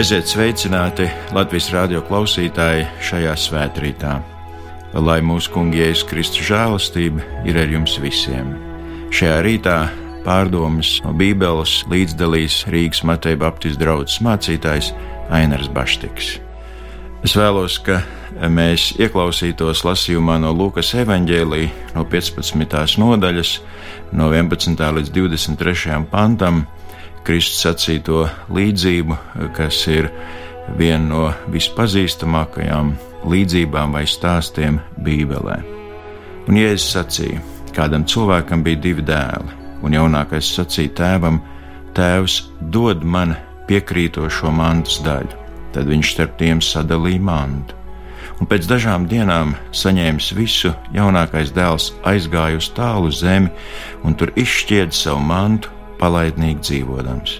Esiet sveicināti Latvijas radio klausītāji šajā svētkrītā. Lai mūsu kungi Jēzus Kristus žēlastība ir ar jums visiem. Šajā rītā pārdomas no Bībeles līdzdalīs Rīgas Mateja Baptistu draugs mācītājs Ainars Baštiks. Es vēlos, ka mēs ieklausītos lasījumā no Lūkas evanģēlī no 15. nodaļas, no 11. līdz 23. pantam Kristus sacīto līdzību, kas ir viena no vispazīstamākajām līdzībām vai stāstiem Bībelē. Un Jēzus sacīja, kādam cilvēkam bija divi dēli, un jaunākais sacīja tēvam: Tēvs, dod man piekrītošo mantas daļu. Tad viņš starp tiem sadalīja mantu. Un pēc dažām dienām, saņēmis visu, jaunākais dēls aizgāja uz tālu zemi un tur izšķieda savu mantu palaidnīgi dzīvodams.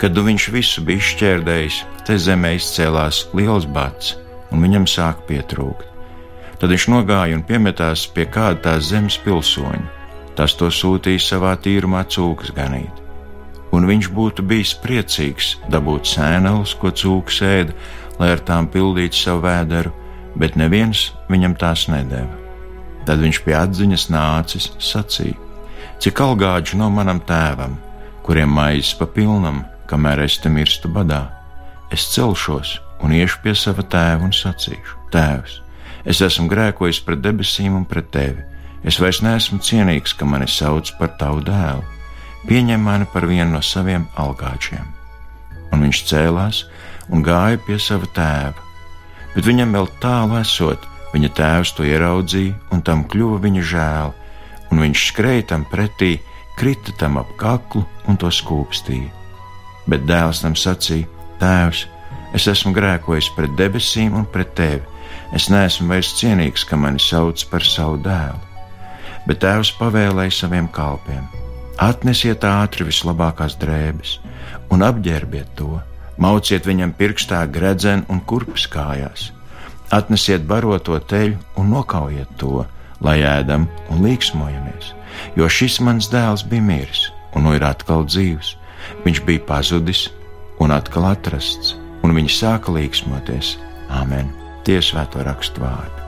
Kad nu viņš visu bija izšķērdējis, te zemē izcēlās liels bats, un viņam sāk pietrūkt. Tad viņš nogāja un piemetās pie kāda tās zemes pilsoņa. Tas to sūtīja savā tīrumā cūkas ganīt. Un viņš būtu bijis priecīgs dabūt sēneles, ko cūks ēda, lai ar tām pildītu savu vēderu, bet neviens viņam tās nedēva. Tad viņš pie atziņas nācis sacīja: cik algāģi no manam tēvam, kuriem maizes pa pilnam, kamēr es te mirstu badā. Es celšos un iešu pie sava tēva un sacīšu: Tēvs, es esmu grēkojis pret debesīm un pret tevi. Es vairs neesmu cienīgs, ka mani sauc par tavu dēlu. Pieņem mani par vienu no saviem algāčiem. Un viņš cēlās un gāja pie sava tēva. Bet viņam vēl tālu esot, viņa tēvs to ieraudzīja, un tam kļuva viņa žēl, un viņš skrēja tam pretī, krita tam ap kaklu un to skūpstīja. Bet dēls tam sacīja: Tēvs, es esmu grēkojis pret debesīm un pret tevi. Es neesmu vairs cienīgs, ka mani sauc par savu dēlu. Bet tēvs pavēlēja saviem kalpiem: Atnesiet ātri vislabākās drēbes un apģērbiet to, mauciet viņam pirkstā gredzenu un kurpes kājās, atnesiet baroto teļu un nokaujiet to lai ēdam un līksmojamies, jo šis mans dēls bija miris un nu ir atkal dzīvs. Viņš bija pazudis un atkal atrasts, un viņi sāka līksmoties. Āmen! Tiesvēto rakstu vārdu.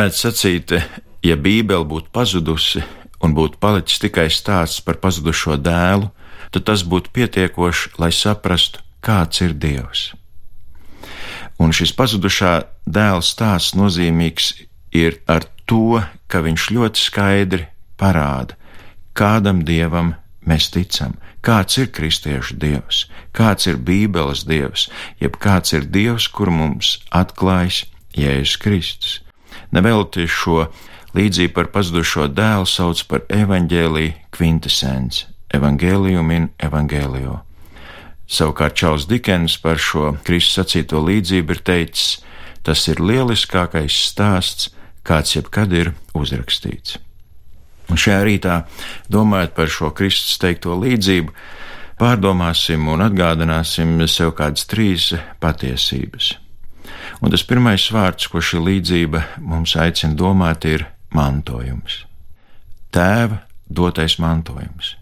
Mēdz sacīt, ja Bībele būtu pazudusi un būtu palicis tikai stāsts par pazudušo dēlu, tad tas būtu pietiekoši, lai saprastu, kāds ir Dievs. Un šis pazudušā dēla stāsts nozīmīgs ir ar to, ka viņš ļoti skaidri parāda, kādam dievam mēs ticam, kāds ir kristiešu dievs, kāds ir Bībeles dievs, jeb kāds ir dievs, kur mums atklājas Jēzus Kristus. Nevelti šo līdzību par pazudušo dēlu sauc par evaņģēlīju kvintessenci, evangelium in evangelio. Savukārt Čāls Dikens par šo Kristus sacīto līdzību ir teicis, tas ir lieliskākais stāsts, kāds jebkad ir uzrakstīts. Un šajā rītā, domājot par šo Kristus teikto līdzību, pārdomāsim un atgādināsim sev kādas trīs patiesības. Un tas pirmais vārds, ko šī līdzība mums aicina domāt, ir mantojums. Tēva dotais mantojums.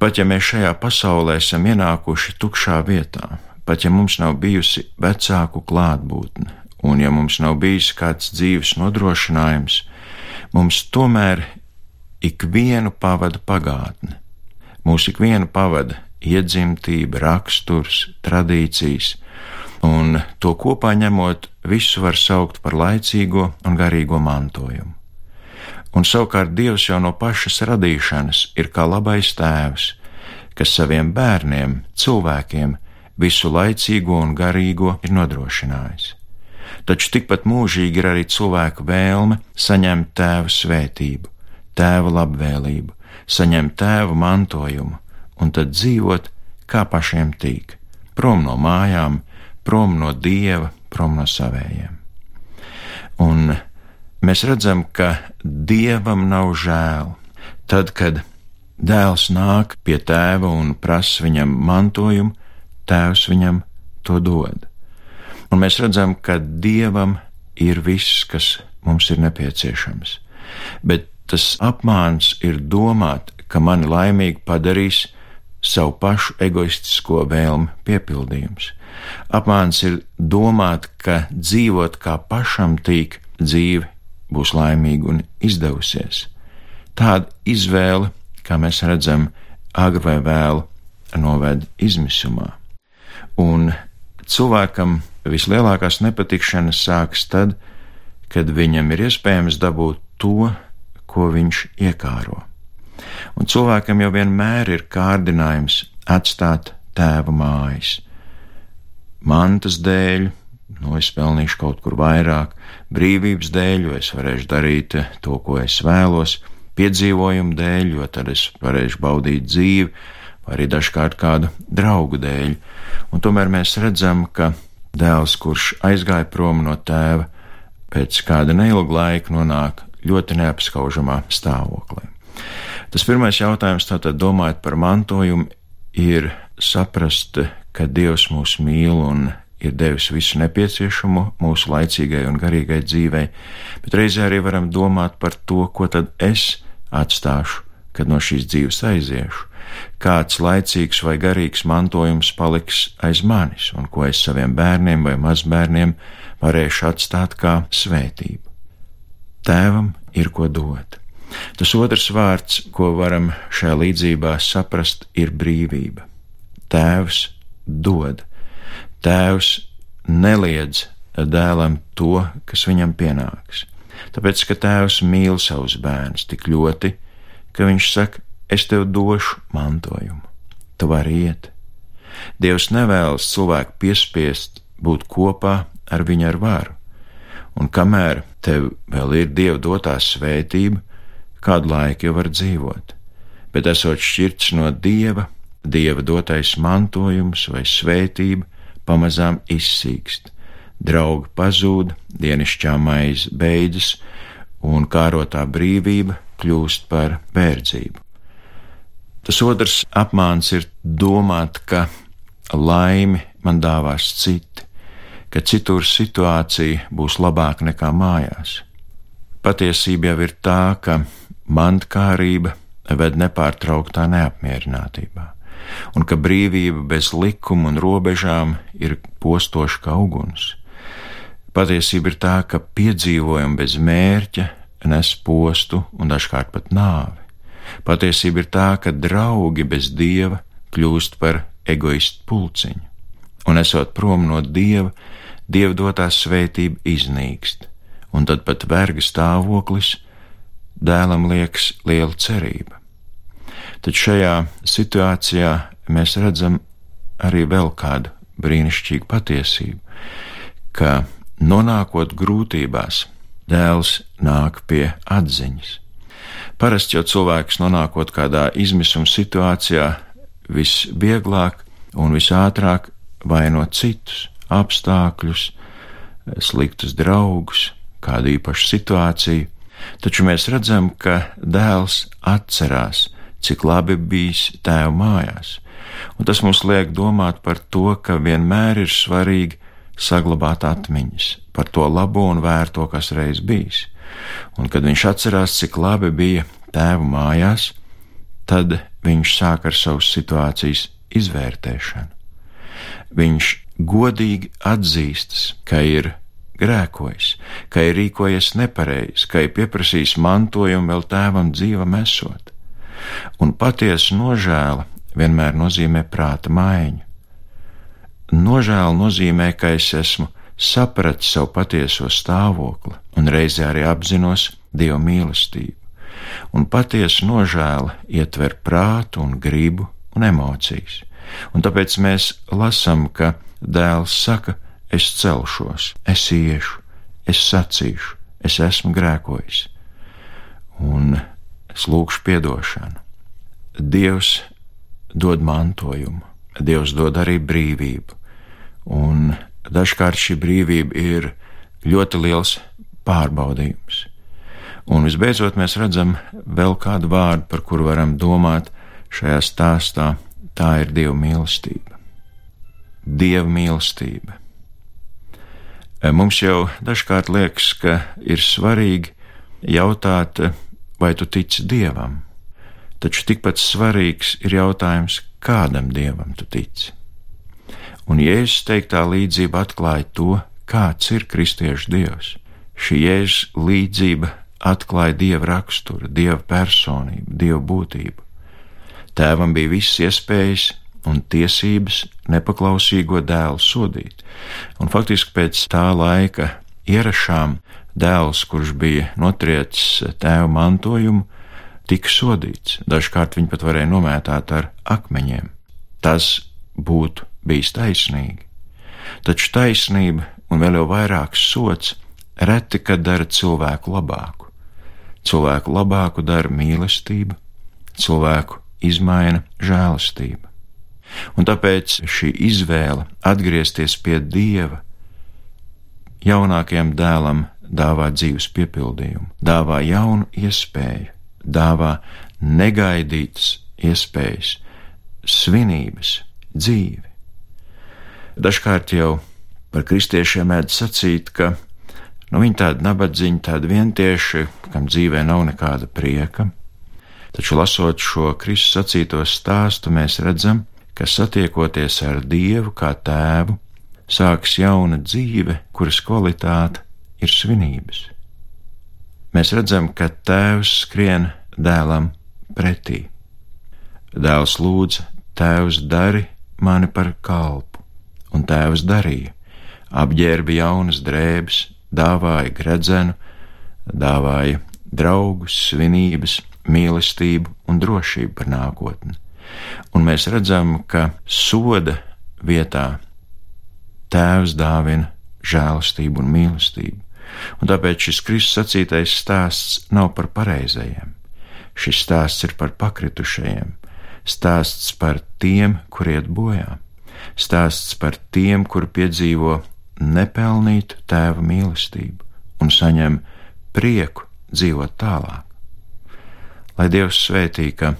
Pat ja mēs šajā pasaulē esam ienākuši tukšā vietā, pat ja mums nav bijusi vecāku klātbūtne, un ja mums nav bijis kāds dzīves nodrošinājums, mums tomēr ikvienu pavada pagātne. Mūsu ikvienu pavada iedzimtība, raksturs, tradīcijas, un to kopā ņemot, visu var saukt par laicīgo un garīgo mantojumu. Un savukārt Dievs jau no pašas radīšanas ir kā labais tēvs, kas saviem bērniem, cilvēkiem, visu laicīgo un garīgo ir nodrošinājis. Taču tikpat mūžīgi ir arī cilvēku vēlme saņemt tēva svētību, tēva labvēlību, saņemt tēva mantojumu un tad dzīvot kā pašiem tīk, prom no mājām, prom no dieva, prom no savējiem. Un mēs redzam, ka dievam nav žēl. Tad, kad dēls nāk pie tēva un prasa viņam mantojumu, tēvs viņam to dod. Un mēs redzam, ka dievam ir viss, kas mums ir nepieciešams. Bet tas apmāns ir domāt, ka mani laimīgi padarīs savu pašu egoistisko vēlmu piepildījums. Apmāns ir domāt, ka dzīvot kā pašam tīk dzīve būs laimīga un izdevusies. Tāda izvēle, kā mēs redzam, agri vai vēlu noved izmisumā. Un cilvēkam vislielākās nepatikšanas sākas tad, kad viņam ir iespējams dabūt to, ko viņš iekāro un cilvēkam jau vienmēr ir kārdinājums atstāt tēva mājas. Mantas dēļ, nu es pelnīšu kaut kur vairāk, brīvības dēļ, jo es varēšu darīt to, ko es vēlos, piedzīvojumu dēļ, jo tad es varēšu baudīt dzīvi, vai arī dažkārt kādu draugu dēļ. Un tomēr mēs redzam, ka dēls, kurš aizgāja prom no tēva, pēc kāda neilga laika nonāk ļoti neapskaužamā stāvoklī. Tas pirmais jautājums, tātad domājot par mantojumu, ir saprast, ka Dievs mūs mīl un ir devis visu nepieciešamo mūsu laicīgai un garīgai dzīvei, bet reizē arī varam domāt par to, ko tad es atstāšu, kad no šīs dzīves aiziešu, kāds laicīgs vai garīgs mantojums paliks aiz manis un ko es saviem bērniem vai mazbērniem varēšu atstāt kā svētību. Tēvam ir ko dot. Tas otrs vārds, ko varam šajā līdzībā saprast, ir brīvība. Tēvs dod, Tēvs neliedz dēlam to, kas viņam pienāks. Tāpēc, ka Tēvs mīl savus bērnus tik ļoti, ka viņš saka, es tev došu mantojumu, tu vari iet. Dievs nevēlas cilvēku piespiest būt kopā ar viņu ar varu, un kamēr tev vēl ir Dieva dotā svētība, kādu laiku jau var dzīvot, bet esot šķirts no dieva, dieva dotais mantojums vai svētība pamazām izsīkst, draugi pazūd, dienišķā maize beidzas, un kārotā brīvība kļūst par verdzību. Tas otrs apmāns ir domāt, ka laimi man dāvās citi, ka citur situācija būs labāka nekā mājās. Patiesība jau ir tā, ka mantkārība ved nepārtrauktā neapmierinātībā, un ka brīvība bez likuma un robežām ir postoša kā uguns. Patiesība ir tā, ka piedzīvojumi bez mērķa nes postu un dažkārt pat nāvi. Patiesība ir tā, ka draugi bez dieva kļūst par egoistu pulciņu, un esot prom no dieva, dieva dotā svētība iznīkst, un tad pat verga stāvoklis dēlam liekas liela cerība. Tad šajā situācijā mēs redzam arī vēl kādu brīnišķīgu patiesību, ka nonākot grūtībās, dēls nāk pie atziņas. Parasti jau cilvēks nonākot kādā izmisuma situācijā, visvieglāk un visātrāk vaino citus, apstākļus, sliktus draugus, kādu īpašu situāciju, taču mēs redzam, ka dēls atcerās, cik labi bijis tēva mājās, un tas mums liek domāt par to, ka vienmēr ir svarīgi saglabāt atmiņas par to labo un vērto, kas reiz bijis. Un kad viņš atcerās, cik labi bija tēva mājās, tad viņš sāk ar savas situācijas izvērtēšanu. viņš godīgi atzīstas, ka ir grēkojis, ka ir rīkojies nepareizi, ka ir pieprasījis mantojumu vēl tēvam dzīvam esot. Un patiesa nožēla vienmēr nozīmē prāta maiņu. Nožēla nozīmē, ka es esmu sapratis savu patieso stāvokli un reizē arī apzinos Dieva mīlestību. Un patiesa nožēla ietver prātu un gribu un emocijas. Un tāpēc mēs lasām, ka dēls saka, es celšos, es iešu, es sacīšu, es esmu grēkojis, un es lūgšu piedošanu. Dievs dod mantojumu, Dievs dod arī brīvību, un dažkārt šī brīvība ir ļoti liels pārbaudījums. Un visbeidzot, mēs redzam vēl kādu vārdu, par kuru varam domāt šajā stāstā. Tā ir Dieva mīlestība. Dieva mīlestība. Mums jau dažkārt liekas, ka ir svarīgi jautāt, vai tu tici Dievam, taču tikpat svarīgs ir jautājums, kādam Dievam tu tici. Un Jēzus teiktā līdzība atklāja to, kāds ir kristiešu Dievs. Šī Jēzus līdzība atklāja Dieva raksturu, Dieva personību, Dieva būtību. Tēvam bija visas iespējas un tiesības nepaklausīgo dēlu sodīt, un faktiski pēc tā laika ierašām dēls, kurš bija notriecis tēva mantojumu, tika sodīts. Dažkārt viņu pat varēja nomētāt ar akmeņiem. Tas būtu bijis taisnīgi. Taču taisnība un vēl jau vairāks sots reti kad dara cilvēku labāku. Cilvēku labāku dara mīlestība, cilvēku izmaina žēlastība. Un tāpēc šī izvēle atgriezties pie Dieva jaunākajam dēlam dāvā dzīves piepildījumu, dāvā jaunu iespēju, dāvā negaidītas iespējas, svinības, dzīvi. Dažkārt jau par kristiešiem mēdz sacīt, ka nu, viņi tādi nabadzīņi, tādi vientieši, kam dzīvē nav nekāda prieka, Taču, lasot šo Kristus sacīto stāstu, mēs redzam, ka satiekoties ar Dievu kā tēvu, sāks jauna dzīve, kuras kvalitāte ir svinības. Mēs redzam, ka tēvs skrien dēlam pretī. Dēls lūdz, tēvs dari mani par kalpu, un tēvs darīja, apģērba jaunas drēbes, dāvāja gredzenu, dāvāja draugus, svinības, mīlestību un drošību par nākotni. Un mēs redzam, ka soda vietā Tēvs dāvina žēlastību un mīlestību, un tāpēc šis Kristus sacītais stāsts nav par pareizajiem. Šis stāsts ir par pakritušajiem, stāsts par tiem, kur iet bojā, stāsts par tiem, kur piedzīvo nepelnītu tēva mīlestību un saņem prieku dzīvot tālāk. Lai Dievs svētī, ka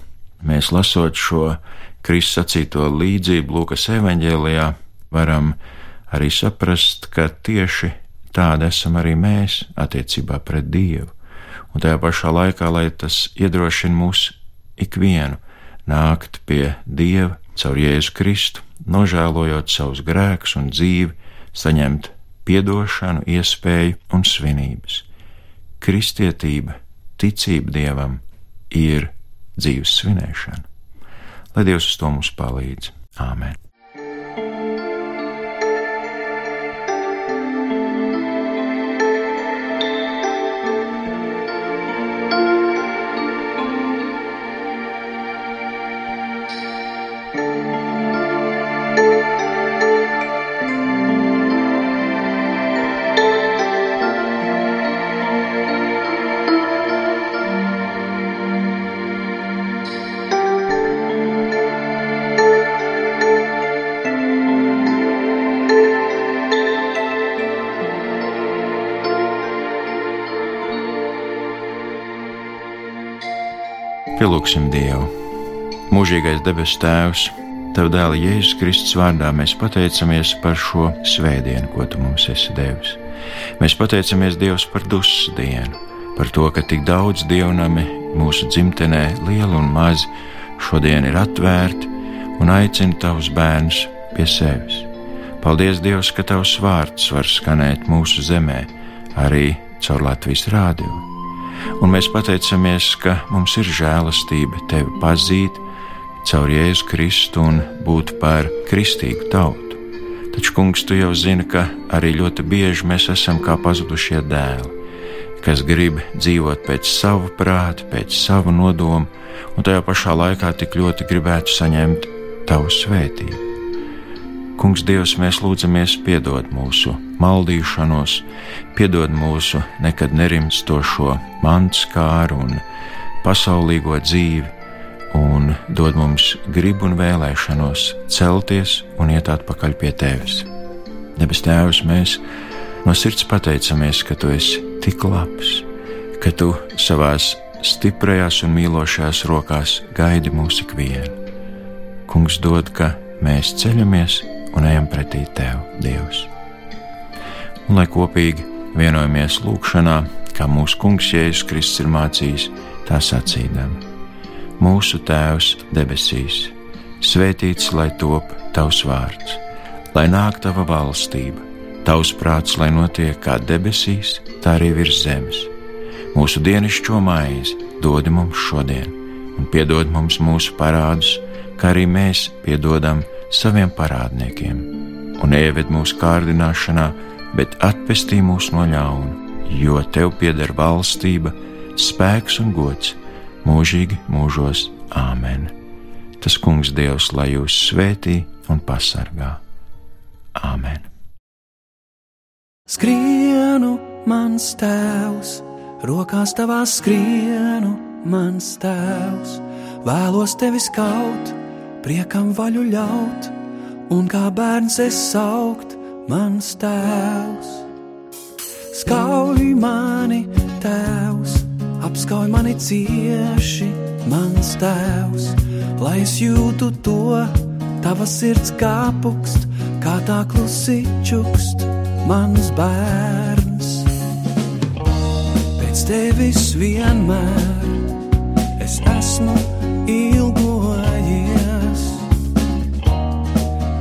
mēs lasot šo Kristus sacīto līdzību Lūkas evanģēlijā, varam arī saprast, ka tieši tādi esam arī mēs attiecībā pret Dievu, un tajā pašā laikā, lai tas iedrošina mūs ikvienu nākt pie Dieva caur Jēzu Kristu, nožēlojot savus grēkus un dzīvi, saņemt piedošanu, iespēju un svinības. Kristietība, ticība Dievam ir dzīves svinēšana. Lai Dievs uz to mums palīdz. Āmen! Pielūgsim Dievu. Mūžīgais debesu Tēvs, Tev dēla Jēzus Kristus vārdā mēs pateicamies par šo svētdienu, ko Tu mums esi devis. Mēs pateicamies Dievs par dusu dienu, par to, ka tik daudz dievnami mūsu dzimtenē, lieli un mazi, šodien ir atvērti un aicina Tavus bērnus pie sevis. Paldies, Dievs, ka Tavs vārds var skanēt mūsu zemē, arī caur Latvijas rādio. Un mēs pateicamies, ka mums ir žēlastība Tevi pazīt caur Jēzu Kristu un būt par kristīgu tautu. Taču, kungs, tu jau zini, ka arī ļoti bieži mēs esam kā pazudušie dēli, kas grib dzīvot pēc savu prātu, pēc savu nodomu, un tajā pašā laikā tik ļoti gribētu saņemt tavu svētību. Kungs, Dievs, mēs lūdzamies, piedod mūsu maldīšanos, piedod mūsu nekad nerimstošo mantskāru un pasaulīgo dzīvi, un dod mums gribu un vēlēšanos celties un iet atpakaļ pie tevis. Debes Tēvs, mēs no sirds pateicamies, ka Tu esi tik labs, ka Tu savās stiprajās un mīlošajās rokās gaidi mūsu ikvienu. Kungs dod, ka mēs ceļamies un ejam pretī Tev, Dievs. Un lai kopīgi vienojamies lūgšanā, kā mūsu Kungs Jēzus Kristus ir mācījis, tā sacīdami mūsu Tēvs debesīs, svētīts lai top tavs vārds, lai nāk tava valstība, tavs prāts, lai notiek kā debesīs, tā arī virs zemes. Mūsu dienascho maizi dod mums šodien, un piedod mums mūsu parādus, kā arī mēs piedodam saviem parādniekiem, un ieved mūsu kārdināšanā, bet atpestī mūs no ļauna, jo tev pieder valstība, spēks un gods mūžīgi mūžos Āmen. Tas kungs Dievs, lai jūs svētī un pasargā. Āmen. Skrienu, mans tēvs, rokās tavā skrienu, mans tēvs, vēlos tevi skaut, priekam vaļu ļaut, un kā bērns es saukt, mans tēvs. Skauj mani, tēvs, apskauj mani cieši, mans tēvs, lai es jūtu to, tava sirds kāpukst, kā tā klusi čukst, mans bērns. Pēc tevis vienmēr es esmu ilgojies,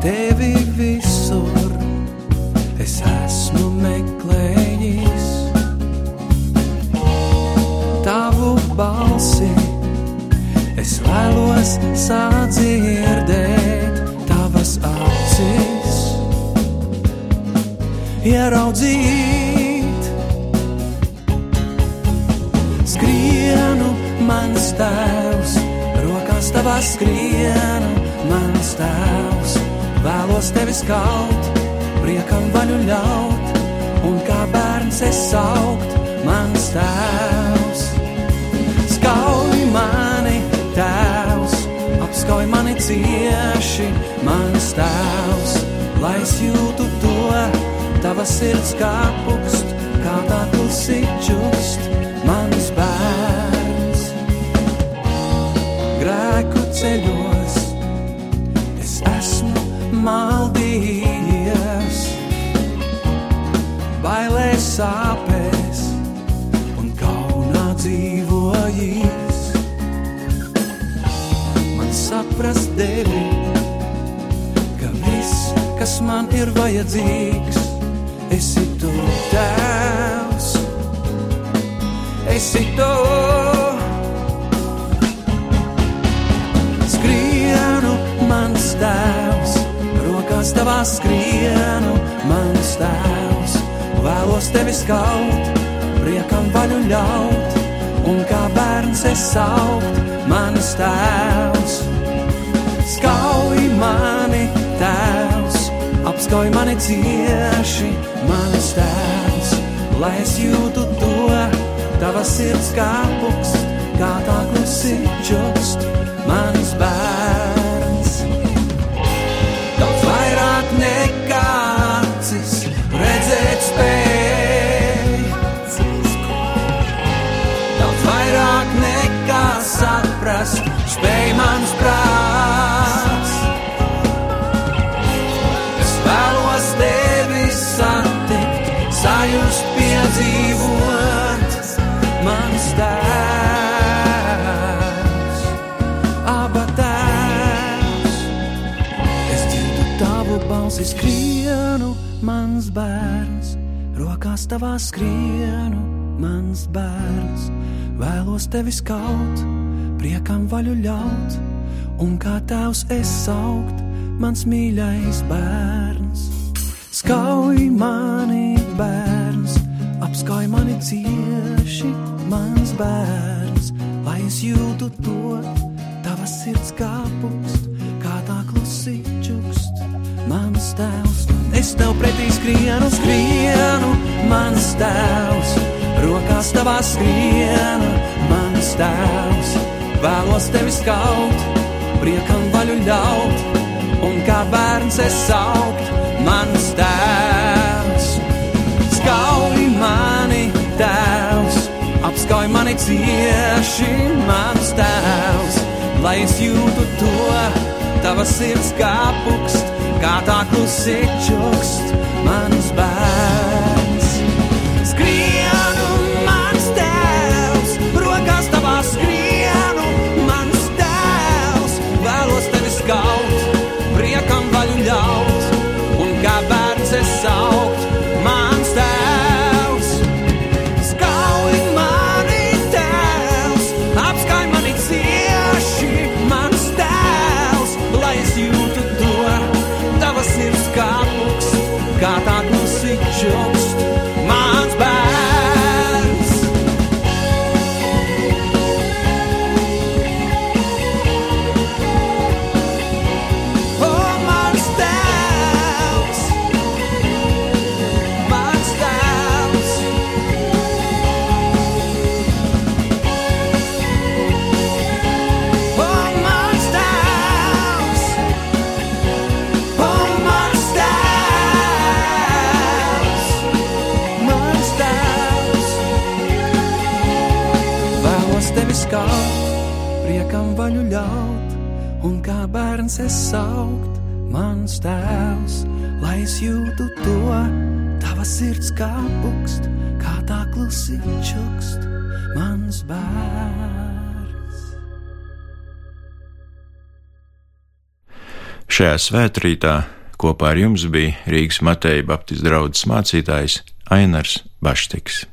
tevi visur Skaut, priekam vaļu ļaut, un kā bērns es saukt, mans tēvs. Apskauj mani, tēvs, apskauj mani cieši, mans tēvs, lai es jūtu to, tava sirds kāpukst, kā tā klusi sāpēs un kaunā dzīvo dzīvojis. Man saprast devi, ka viss, kas man ir vajadzīgs, esi tu tēvs, esi tu. Skrienu, mans tēvs, rokās tavā skrienu, mans tēvs, vēlos tevi skaut, priekam vaļu ļaut un kā bērns es saukt, manas tēvs. Skauj mani, tēvs, apskauj mani cieši, manas tēvs, lai es jūtu to, tavas sirds kāpuks, kā tā klusi čukst, manas spēj mans prāts. Es vēlos tevi satikt, sajust, piedzīvot, mans tēvs, aba tēvs. Es dzirdu tavu balsi skrienu, mans bērns, rokās tavā skrienu, mans bērns. Vēlos tevi skaut, priekam vaļu ļaut, un kā tēvs es saukt, mans mīļais bērns. Skauj mani, bērns, apskauj mani cieši, mans bērns, lai es jūtu to, tavas sirds kāpust, kā tā klusi čukst, mans tēvs. Es tev pretī skrienu, skrienu, mans tēvs, rokās tavā skrienu, mans tēvs. Vēlos tevi skaut, priekam vaļu ļaut, un kā bērns es saukt, mans tēvs. Skauj mani, tēvs, apskauj mani cieši, mans tēvs, lai es jūtu to, tavas sirds kāpukst, kā tā klusi čukst, mans bērns. Es saukt, mans tēvs, lai es jūtu to, tava sirds kā pukst, kā tā klusi čukst, mans bērns. Šajā svētkrītā kopā ar jums bija Rīgas Mateja Baptistu draugs mācītājs Ainars Baštiks.